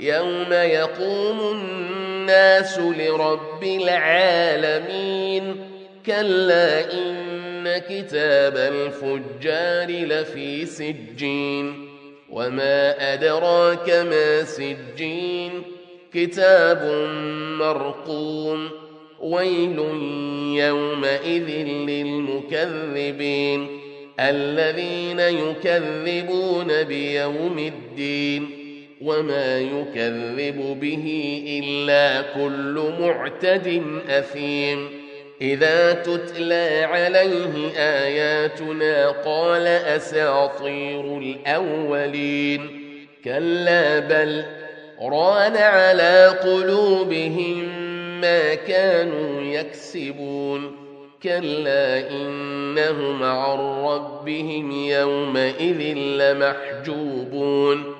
يوم يقوم الناس لرب العالمين كلا إن كتاب الفجار لفي سجين وما أدراك ما سجين كتاب مرقوم ويل يومئذ للمكذبين الذين يكذبون بيوم الدين وما يكذب به إلا كل معتد أثيم. إذا تتلى عليه آياتنا قال أساطير الأولين. كلا بل ران على قلوبهم ما كانوا يكسبون. كلا إنهم عن ربهم يومئذ لمحجوبون.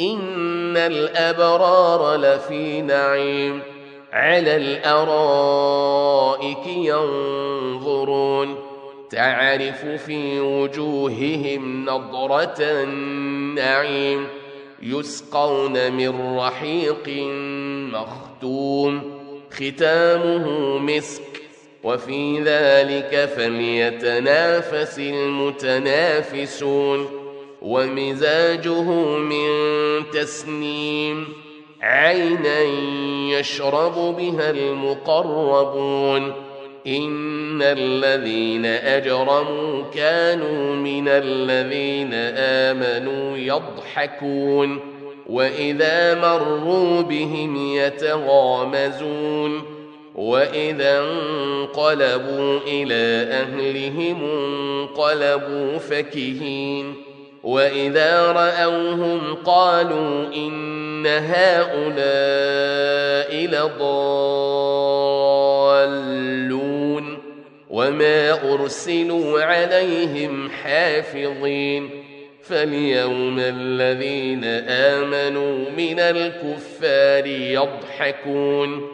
إن الأبرار لفي نعيم على الأرائك ينظرون تعرف في وجوههم نضرة النعيم يسقون من رحيق مختوم ختامه مسك وفي ذلك فليتنافس المتنافسون ومزاجه من تسنيم عينا يشرب بها المقربون إن الذين أجرموا كانوا من الذين آمنوا يضحكون وإذا مروا بهم يتغامزون وإذا انقلبوا إلى أهلهم انقلبوا فكهين وإذا رأوهم قالوا إن هؤلاء لضالون وما أرسلوا عليهم حافظين فاليوم الذين آمنوا من الكفار يضحكون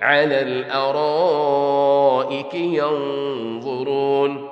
على الأرائك ينظرون